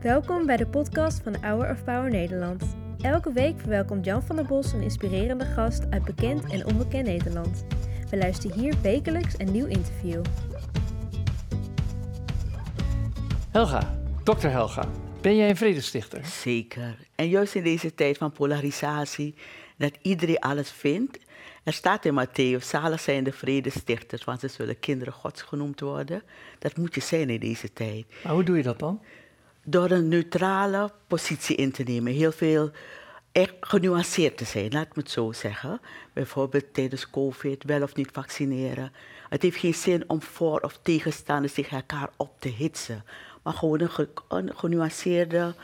Welkom bij de podcast van Hour of Power Nederland. Elke week verwelkomt Jan van der Bos een inspirerende gast uit bekend en onbekend Nederland. We luisteren hier wekelijks een nieuw interview. Helga, dokter Helga, ben jij een vredestichter? Zeker. En juist in deze tijd van polarisatie, dat iedereen alles vindt. Er staat in Matthäus, zalig zijn de vredestichters, want ze zullen kinderen gods genoemd worden. Dat moet je zijn in deze tijd. Maar hoe doe je dat dan? Door een neutrale positie in te nemen. Heel veel echt genuanceerd te zijn, laat me het zo zeggen. Bijvoorbeeld tijdens COVID, wel of niet vaccineren. Het heeft geen zin om voor- of tegenstanders tegen elkaar op te hitsen. Maar gewoon een, ge- een genuanceerde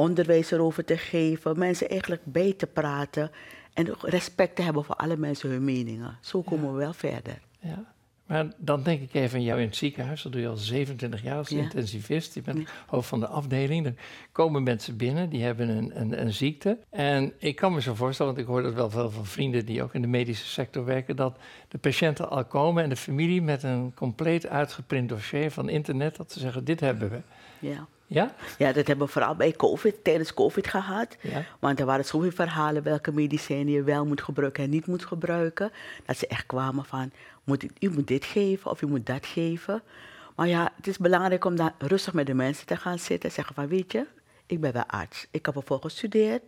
onderwijs erover te geven. Mensen eigenlijk bij te praten. En respect te hebben voor alle mensen hun meningen. Zo komen we wel verder. Ja. Maar dan denk ik even aan jou in het ziekenhuis. Dat doe je al 27 jaar als Ja. intensivist. Je bent hoofd van de afdeling. Dan komen mensen binnen, die hebben een, een, een ziekte. En ik kan me zo voorstellen, want ik hoor dat wel veel van vrienden die ook in de medische sector werken, dat de patiënten al komen en de familie met een compleet uitgeprint dossier van internet, dat ze zeggen, dit hebben we. Ja. Ja? ja, dat hebben we vooral bij COVID, tijdens COVID gehad. Ja. Want er waren zoveel verhalen welke medicijnen je wel moet gebruiken en niet moet gebruiken. Dat ze echt kwamen van, moet, u moet dit geven of u moet dat geven. Maar ja, het is belangrijk om dan rustig met de mensen te gaan zitten en zeggen van, weet je, ik ben wel arts. Ik heb ervoor gestudeerd.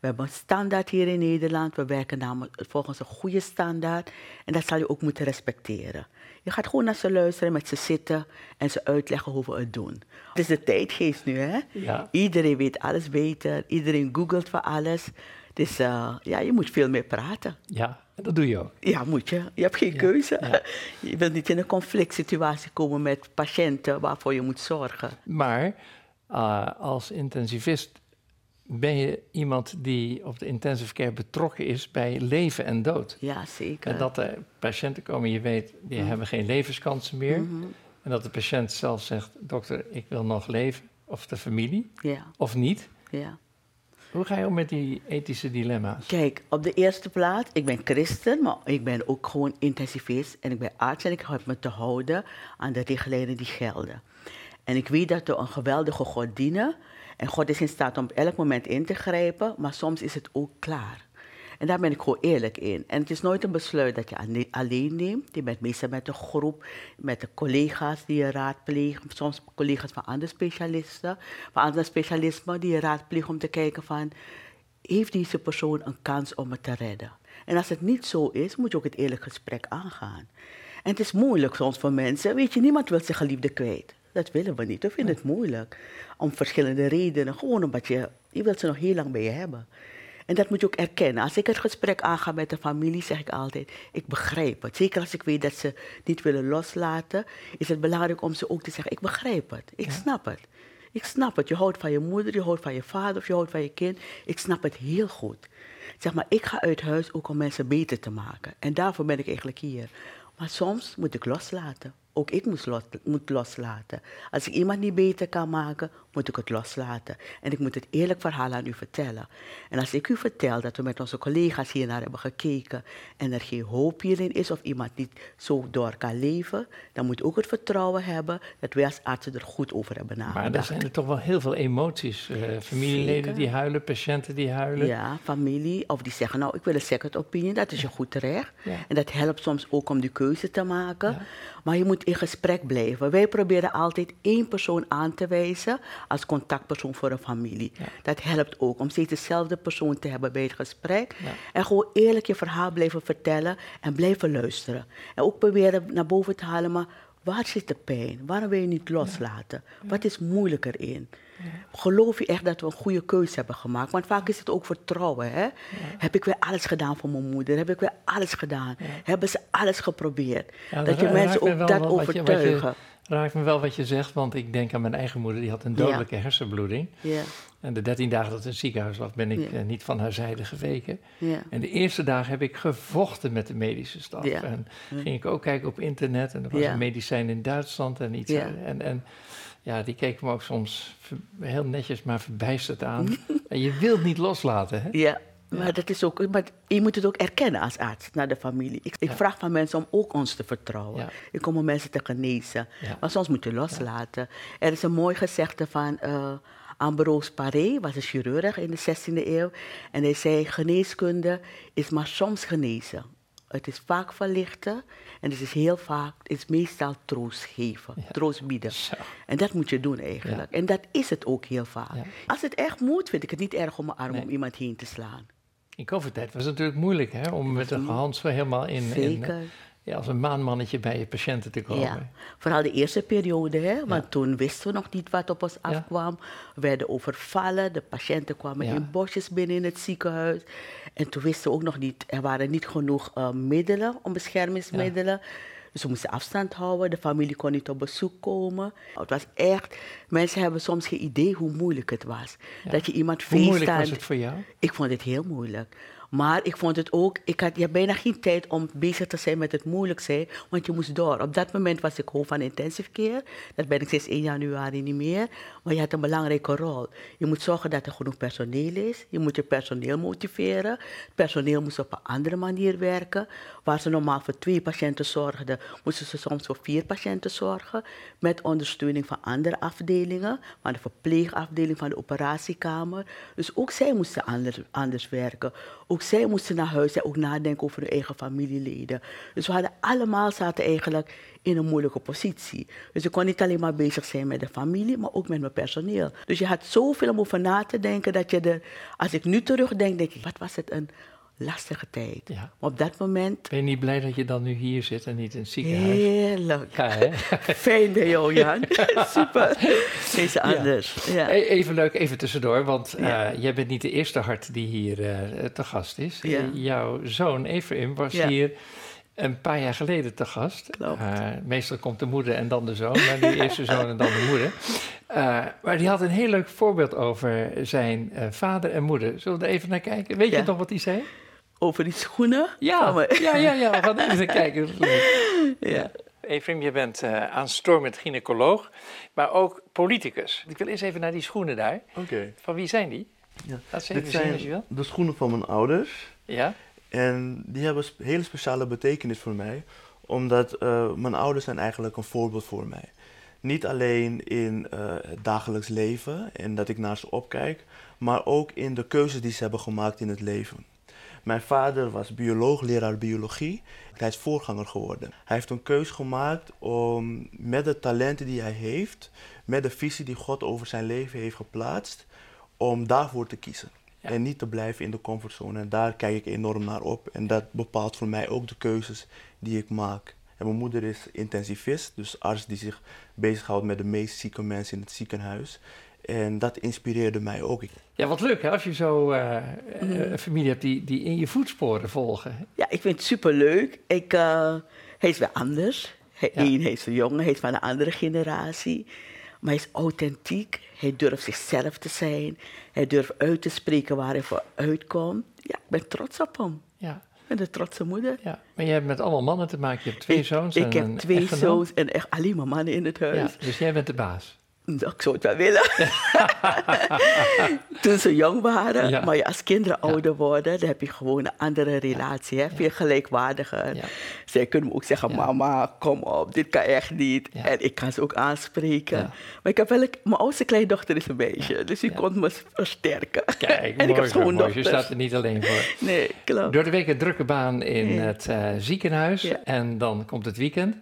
We hebben een standaard hier in Nederland. We werken namelijk volgens een goede standaard. En dat zal je ook moeten respecteren. Je gaat gewoon naar ze luisteren, met ze zitten en ze uitleggen hoe we het doen. Het is de tijdgeest nu, hè? Ja. Iedereen weet alles beter. Iedereen googelt voor alles. Dus eh, ja, je moet veel meer praten. Ja, en dat doe je ook. Ja, moet je. Je hebt geen keuze. ja. Je wilt niet in een conflict situatie komen met patiënten waarvoor je moet zorgen. Maar uh, als intensivist ben je iemand die op de intensive care betrokken is bij leven en dood. Ja, zeker. En dat er patiënten komen, je weet, die hebben geen levenskansen meer. En dat de patiënt zelf zegt, dokter, ik wil nog leven. Of de familie, Ja, of niet. ja. Hoe ga je om met die ethische dilemma's? Kijk, op de eerste plaats, ik ben christen, maar ik ben ook gewoon intensivist en ik ben arts en ik heb me te houden aan de richtlijnen die gelden. En ik weet dat we een geweldige God dienen en God is in staat om elk moment in te grijpen, maar soms is het ook klaar. En daar ben ik gewoon eerlijk in. En het is nooit een besluit dat je alleen neemt. Je bent meestal met een groep, met de collega's die je raadplegen. Soms collega's van andere specialisten, van andere specialismen die je raadplegen om te kijken van heeft deze persoon een kans om het te redden? En als het niet zo is, moet je ook het eerlijk gesprek aangaan. En het is moeilijk soms voor mensen. Weet je, niemand wil zijn geliefde kwijt. Dat willen we niet. We vinden het moeilijk. Om verschillende redenen. Gewoon omdat je, je wilt ze nog heel lang bij je hebben. En dat moet je ook erkennen. Als ik het gesprek aanga met de familie, zeg ik altijd, ik begrijp het. Zeker als ik weet dat ze niet willen loslaten, is het belangrijk om ze ook te zeggen, ik begrijp het. Ik snap het. Ik snap het. Je houdt van je moeder, je houdt van je vader of je houdt van je kind. Ik snap het heel goed. Zeg maar, ik ga uit huis ook om mensen beter te maken. En daarvoor ben ik eigenlijk hier. Maar soms moet ik loslaten. Ook ik moet, los, moet loslaten. Als ik iemand niet beter kan maken, moet ik het loslaten. En ik moet het eerlijk verhaal aan u vertellen. En als ik u vertel dat we met onze collega's hier naar hebben gekeken en er geen hoop hierin is of iemand niet zo door kan leven, dan moet ook het vertrouwen hebben dat wij als artsen er goed over hebben nagedacht. Maar er zijn er toch wel heel veel emoties. eh, familieleden Zeker. die huilen, patiënten die huilen. Ja, familie. Of die zeggen, nou, ik wil een second opinie. Dat is je goed terecht. Ja. En dat helpt soms ook om die keuze te maken. Ja. Maar je moet in gesprek blijven. Wij proberen altijd één persoon aan te wijzen als contactpersoon voor een familie. Ja. Dat helpt ook om steeds dezelfde persoon te hebben bij het gesprek. Ja. En gewoon eerlijk je verhaal blijven vertellen en blijven luisteren. En ook proberen naar boven te halen, maar waar zit de pijn? Waarom wil je niet loslaten? Wat is moeilijker in? Geloof je echt dat we een goede keuze hebben gemaakt? Want vaak is het ook vertrouwen. Hè? Heb ik weer alles gedaan voor mijn moeder? Heb ik weer alles gedaan? Hebben ze alles geprobeerd? Dat je mensen ook dat wat je- overtuigen. Raakt me wel wat je zegt, want ik denk aan mijn eigen moeder. Die had een dodelijke hersenbloeding. Ja, En de dertien dagen dat ze in het ziekenhuis lag, ben ik Ja. eh, niet van haar zijde geweken. ja, En de eerste dagen heb ik gevochten met de medische staf. En ging ik ook kijken op internet. En er was een medicijn in Duitsland en iets. En, en ja, die keken me ook soms heel netjes, maar verbijsterd aan. en je wilt niet loslaten, hè? ja, Maar, dat is ook, maar je moet het ook erkennen als arts naar de familie. Ik, ik Ja. vraag van mensen om ook ons te vertrouwen. Ja. Ik kom om mensen te genezen. Maar soms moet je loslaten. Er is een mooi gezegde van eh Ambrose Paré, was een chirurg in de 16e eeuw. En hij zei, geneeskunde is maar soms genezen. Het is vaak verlichten en het is heel vaak, het is meestal troost geven, troost bieden. Zo. En dat moet je doen eigenlijk. En dat is het ook heel vaak. Ja. Als het echt moet, vind ik het niet erg om mijn arm Nee. om iemand heen te slaan. In COVID-tijd was het natuurlijk moeilijk hè, om met een gehandsel helemaal in, in Zeker. ja, als een maanmannetje bij je patiënten te komen. Ja, vooral de eerste periode, hè? want toen wisten we nog niet wat op ons afkwam. We werden overvallen, de patiënten kwamen in bosjes binnen in het ziekenhuis. En toen wisten we ook nog niet, er waren niet genoeg eh, middelen, om beschermingsmiddelen. Dus we moesten afstand houden, de familie kon niet op bezoek komen. Het was echt, mensen hebben soms geen idee hoe moeilijk het was. Dat je iemand Hoe moeilijk was het voor jou? ik vond het heel moeilijk. Maar ik vond het ook, ik had, bijna geen tijd om bezig te zijn met het moeilijk zijn, want je moest door. Op dat moment was ik hoofd van intensive care. Dat ben ik sinds 1 januari niet meer. Maar je had een belangrijke rol. Je moet zorgen dat er genoeg personeel is. Je moet je personeel motiveren. Het personeel moest op een andere manier werken. Waar ze normaal voor twee patiënten zorgden, moesten ze soms voor vier patiënten zorgen. Met ondersteuning van andere afdelingen, van de verpleegafdeling, van de operatiekamer. Dus ook zij moesten anders, anders werken. Zij moesten naar huis en ook nadenken over hun eigen familieleden. Dus we hadden allemaal zaten eigenlijk in een moeilijke positie. Dus ik kon niet alleen maar bezig zijn met de familie, maar ook met mijn personeel. Dus je had zoveel om over na te denken dat je er, als ik nu terugdenk, denk ik, wat was het een lastige tijd. Ja. Op dat moment, Ben je niet blij dat je dan nu hier zit en niet in het ziekenhuis? heerlijk. Ja, hè? Fijn bij jou, Jan. Super. Deze anders. Ja. E- Even leuk, even tussendoor, want eh, jij bent niet de eerste hart die hier eh, te gast is. Ja. Eh, jouw zoon Ephraim was hier een paar jaar geleden te gast. Eh, meestal komt de moeder en dan de zoon, maar nu eerst de zoon en dan de moeder. Maar die had een heel leuk voorbeeld over zijn vader en moeder. Zullen we er even naar kijken? Weet je nog wat hij zei? Over die schoenen? Ja, ja, ja, ja, we gaan even kijken. Dat. Ja. Ephraim, je bent eh aanstormend gynaecoloog, maar ook politicus. Ik wil eens even naar die schoenen daar. Oké. Van wie zijn die? Ja. Laat ze Dit even zien zijn als je wil. de schoenen van mijn ouders. Ja? En die hebben een hele speciale betekenis voor mij. Omdat eh, mijn ouders zijn eigenlijk een voorbeeld voor mij. Niet alleen in eh, het dagelijks leven en dat ik naar ze opkijk. Maar ook in de keuzes die ze hebben gemaakt in het leven. Mijn vader was bioloog, leraar biologie. Hij is voorganger geworden. Hij heeft een keuze gemaakt om met de talenten die hij heeft, met de visie die God over zijn leven heeft geplaatst, om daarvoor te kiezen. Ja. En niet te blijven in de comfortzone. En daar kijk ik enorm naar op. En dat bepaalt voor mij ook de keuzes die ik maak. En mijn moeder is intensivist, dus arts die zich bezighoudt met de meest zieke mensen in het ziekenhuis. En dat inspireerde mij ook. Ja, wat leuk hè, als je zo eh, eh, een familie hebt die, die in je voetsporen volgen. Ja, ik vind het superleuk. Ik, eh, hij is weer anders. Hij, Ja. één, hij is jong, hij is van een andere generatie. Maar hij is authentiek. Hij durft zichzelf te zijn. Hij durft uit te spreken waar hij voor uitkomt. Ja, ik ben trots op hem. Ja, Ik ben een trotse moeder. ja. Maar je hebt met allemaal mannen te maken. Je hebt twee ik, zoons Ik en heb een twee echtgenoot. zoons en echt alleen maar mannen in het Ja, huis. dus jij bent de baas. Nou, ik zou het wel willen. Toen ze jong waren. Ja. Maar ja, als kinderen ouder worden, dan heb je gewoon een andere relatie. Hè? Veel gelijkwaardiger. Zij kunnen me ook zeggen, mama, kom op, dit kan echt niet. En ik kan ze ook aanspreken. Maar ik heb wel, mijn oudste kleindochter is een meisje. Dus die kon me versterken. Kijk, en ik mooi, heb mooi, mooi. Je staat er niet alleen voor. Nee, klopt. Door de week een drukke baan in het eh, ziekenhuis. En dan komt het weekend.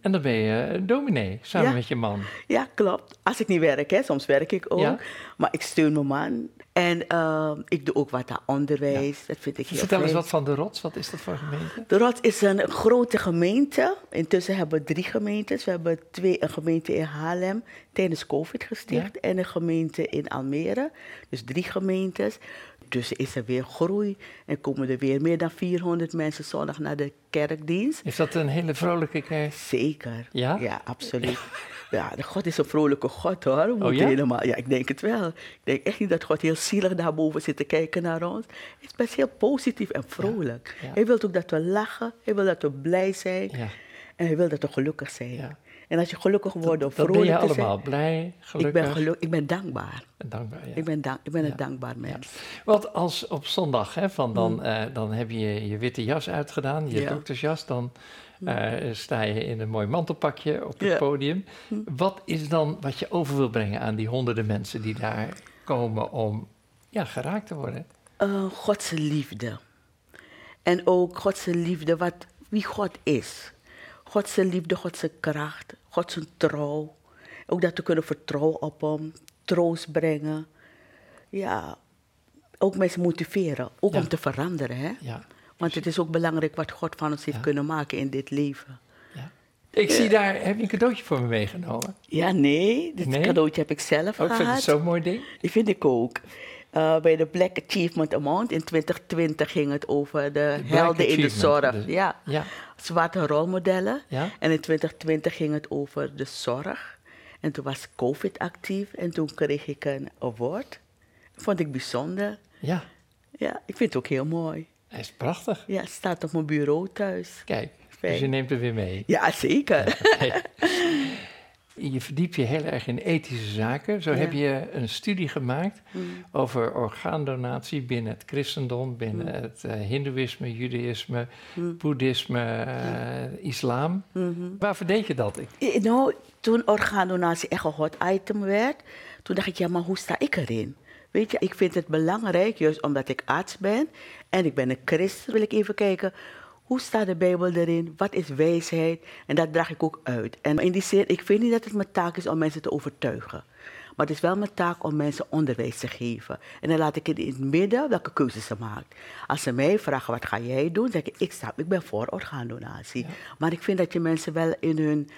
En dan ben je dominee, samen met je man. Ja, klopt. Als ik niet werk, hè, soms werk ik ook. Ja. Maar ik steun mijn man. En eh, ik doe ook wat aan onderwijs. Dat vind ik heel Vertel eens wat van de Rots. Wat is dat voor gemeente? De Rots is een grote gemeente. Intussen hebben we drie gemeentes. We hebben twee, een gemeente in Haarlem tijdens COVID gesticht en een gemeente in Almere. Dus drie gemeentes. Dus is er weer groei en komen er weer meer dan 400 mensen zondag naar de kerkdienst. Is dat een hele vrolijke kerk? Zeker. Ja? Ja, absoluut. Ja, de God is een vrolijke God hoor. We Oh ja? helemaal, ja, ik denk het wel. Ik denk echt niet dat God heel zielig daarboven zit te kijken naar ons. Hij is best heel positief en vrolijk. ja. Hij wil ook dat we lachen. Hij wil dat we blij zijn. Ja. En hij wil dat we gelukkig zijn. En als je gelukkig wordt door ben vrolijk je te zijn- allemaal blij, Ik gelukkig ben, geluk, ik ben dankbaar. dankbaar. Ja. Ik ben, dank, ik ben Ja. een dankbaar mens. Want als op zondag, hè, van dan, Mm. eh, dan heb je je witte jas uitgedaan, je Ja. doktersjas, dan eh, sta je in een mooi mantelpakje op het podium. Hm. Wat is dan wat je over wil brengen aan die honderden mensen die daar komen om ja, geraakt te worden? Eh, Godse liefde. En ook Godse liefde, wat, wie God is. Godse liefde, Godse kracht, Godse trouw. Ook dat we kunnen vertrouwen op Hem, troost brengen. Ja, ook mensen motiveren, ook Ja. om te veranderen. Hè? Ja. Want het is ook belangrijk wat God van ons heeft Ja. kunnen maken in dit leven. Ik zie daar, heb je een cadeautje voor me meegenomen? Ja, nee, dit Nee? cadeautje heb ik zelf Ook vind ik gehad. het zo'n mooi ding. Die vind ik ook. Eh, bij de Black Achievement Amount in 2020 ging het over de, helden in de zorg. dus- ja, Ja, zwarte rolmodellen. ja. En in 2020 ging het over de zorg. En toen was COVID actief en toen kreeg ik een award. Vond ik bijzonder. Ja, Ja, ik vind het ook heel mooi. hij is prachtig. Ja, het staat op mijn bureau thuis. Kijk, Fijn. dus je neemt het weer mee. Ja, zeker. Je verdiept je heel erg in ethische zaken. Zo Ja. heb je een studie gemaakt Mm. over orgaandonatie binnen het christendom, binnen Mm. het eh, hindoeïsme, judaïsme, Mm. boeddhisme, eh, islam. Mhm. Waarvoor deed je dat? Nou, toen orgaandonatie echt een hot item werd, toen dacht ik, ja, maar hoe sta ik erin? Weet je, ik vind het belangrijk, juist omdat ik arts ben en ik ben een christen, wil ik even kijken, hoe staat de Bijbel erin? Wat is wijsheid? En dat draag ik ook uit. En in die zin, ik vind niet dat het mijn taak is om mensen te overtuigen. Maar het is wel mijn taak om mensen onderwijs te geven. En dan laat ik in het midden welke keuzes ze maakt. Als ze mij vragen, wat ga jij doen? zeg ik, ik, sta, ik ben voor orgaandonatie. Maar ik vind dat je mensen wel in hun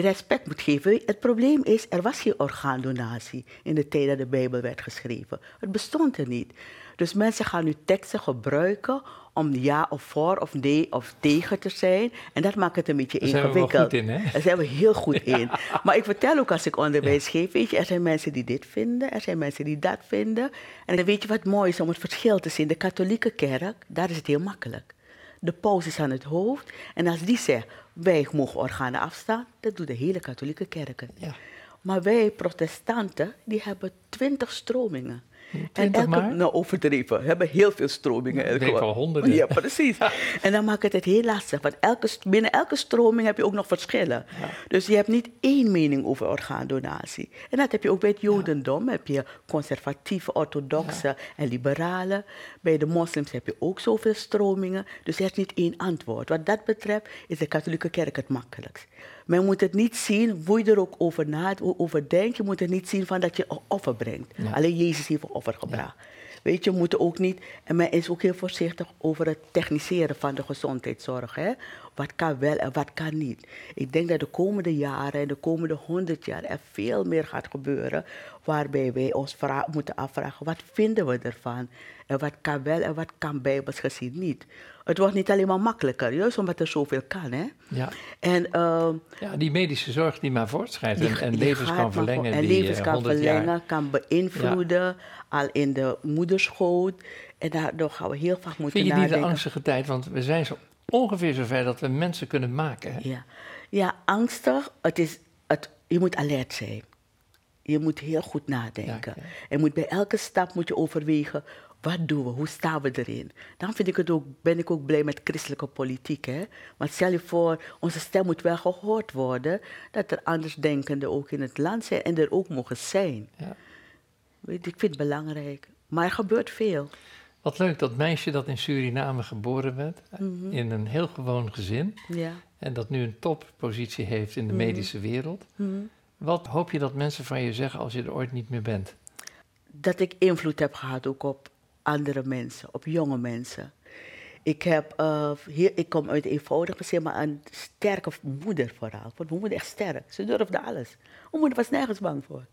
respect moet geven. Het probleem is, er was geen orgaandonatie in de tijd dat de Bijbel werd geschreven. Het bestond er niet. Dus mensen gaan nu teksten gebruiken om ja of voor of nee of tegen te zijn. En dat maakt het een beetje Daar zijn we ingewikkeld. goed in, hè? Daar zijn we heel goed in. Maar ik vertel ook als ik onderwijs geef, weet je, er zijn mensen die dit vinden, er zijn mensen die dat vinden. En dan weet je wat mooi is om het verschil te zien. De katholieke kerk, daar is het heel makkelijk. De paus is aan het hoofd. En als die zegt, wij mogen organen afstaan, dat doet de hele katholieke kerk. Ja. Maar wij protestanten, die hebben twintig stromingen. En 20 elke, maar? nou overdreven, we hebben heel veel stromingen. Ik denk wel honderden. Ja, precies. En dan maakt het het heel lastig, want elke, binnen elke stroming heb je ook nog verschillen. Dus je hebt niet één mening over orgaandonatie. En dat heb je ook bij het jodendom, heb je conservatieve, orthodoxe en liberale. Bij de moslims heb je ook zoveel stromingen, dus er is niet één antwoord. Wat dat betreft is de katholieke kerk het makkelijkst. Men moet het niet zien, hoe je er ook over, na, over denkt, je moet het niet zien van dat je een offer brengt. Ja. Alleen Jezus heeft een offer gebracht. Weet je, we moeten ook niet, en men is ook heel voorzichtig over het techniseren van de gezondheidszorg. Hè? Wat kan wel en wat kan niet. Ik denk dat de komende jaren en de komende honderd jaar er veel meer gaat gebeuren. Waarbij wij ons moeten afvragen, wat vinden we ervan? En wat kan wel en wat kan bijbels gezien niet? Het wordt niet alleen maar makkelijker, juist omdat er zoveel kan. Hè? Ja. En, ehm, ja, die medische zorg die maar voortschrijdt en, en levens kan verlengen. En die, levens eh, kan 100 verlengen, jaar. kan beïnvloeden, al in de moederschoot. En daardoor gaan we heel vaak moeten Vind je niet nadenken. een angstige tijd? Want we zijn zo ongeveer zover dat we mensen kunnen maken. Hè? Ja, ja angstig. Het is, het, je moet alert zijn. Je moet heel goed nadenken. Ja, ja. En moet bij elke stap moet je overwegen, wat doen we, hoe staan we erin? Dan vind ik het ook, ben ik ook blij met christelijke politiek. Hè? Want stel je voor, onze stem moet wel gehoord worden, dat er andersdenkenden ook in het land zijn en er ook mogen zijn. Ja. Weet, ik vind het belangrijk. Maar er gebeurt veel. Wat leuk dat meisje dat in Suriname geboren werd, Mhm. in een heel gewoon gezin. Ja. En dat nu een toppositie heeft in de medische wereld. Mhm. Wat hoop je dat mensen van je zeggen als je er ooit niet meer bent? dat ik invloed heb gehad ook op andere mensen, op jonge mensen. Ik, heb, eh, hier, ik kom uit een eenvoudig gezin, maar een sterke moeder vooral. Want mijn moeder echt sterk. Ze durfde alles. Mijn moeder was nergens bang voor.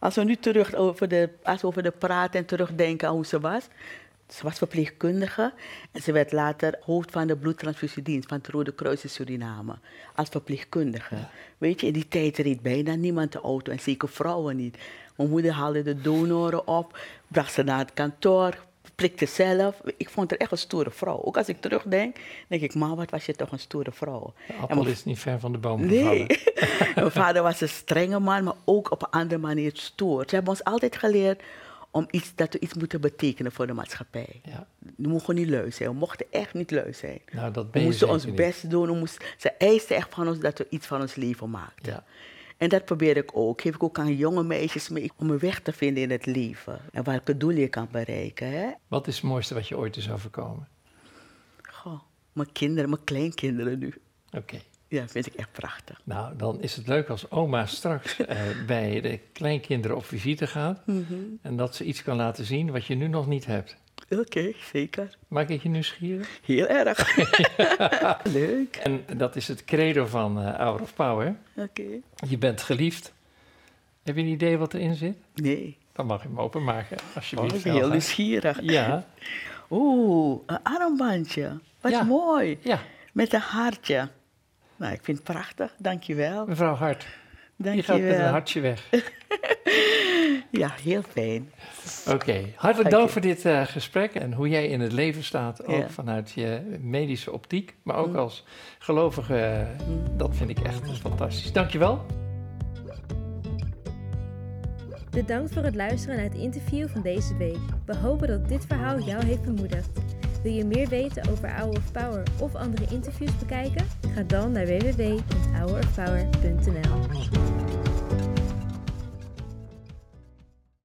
Als we nu terug over de, als we over de praten en terugdenken aan hoe ze was. Ze was verpleegkundige en ze werd later hoofd van de bloedtransfusiedienst van het Rode Kruis in Suriname. Als verpleegkundige. Weet je, in die tijd reed bijna niemand de auto en zeker vrouwen niet. Mijn moeder haalde de donoren op, bracht ze naar het kantoor, prikte zelf. Ik vond haar echt een stoere vrouw. Ook als ik terugdenk, denk ik, ma, wat was je toch een stoere vrouw. De appel mijn- is niet ver van de boom Nee. mijn vader was een strenge man, maar ook op een andere manier stoer. Ze hebben ons altijd geleerd om iets, dat we iets moeten betekenen voor de maatschappij. Ja, We mogen niet lui zijn. We mochten echt niet lui zijn. nou dat We moesten ons niet. best doen. We moesten, ze eisten echt van ons dat we iets van ons leven maakten. Ja. En dat probeer ik ook. Geef ik ook aan jonge meisjes mee om een weg te vinden in het leven. En welke doel je kan bereiken. Hè? Wat is het mooiste wat je ooit is overkomen? Goh, mijn kinderen, mijn kleinkinderen nu. Oké. Ja, vind ik echt prachtig. Nou, dan is het leuk als oma straks eh, bij de kleinkinderen op visite gaat. En dat ze iets kan laten zien wat je nu nog niet hebt. Oké, zeker. Maak ik je nieuwsgierig? Heel erg. Leuk. En dat is het credo van eh Hour of Power. Oké. Je bent geliefd. Heb je een idee wat erin zit? Nee. Dan mag je hem openmaken, Oh, alsjeblieft. ik ben heel nieuwsgierig. Ja, Oeh, een armbandje. Wat Ja. mooi. ja, Met een hartje. Nou, ik vind het prachtig. Dankjewel. mevrouw Hart. Die gaat met een Dankjewel. hartje weg. Ja, heel fijn. Oké, hartelijk dank voor dit eh, gesprek en hoe jij in het leven staat, ook Ja. vanuit je medische optiek, maar ook Mm. als gelovige. eh, Dat vind ik echt fantastisch. Dankjewel. Bedankt voor het luisteren naar het interview van deze week. We hopen dat dit verhaal jou heeft bemoedigd. Wil je meer weten over Hour of Power of andere interviews bekijken? Ga dan naar www.hourofpower.nl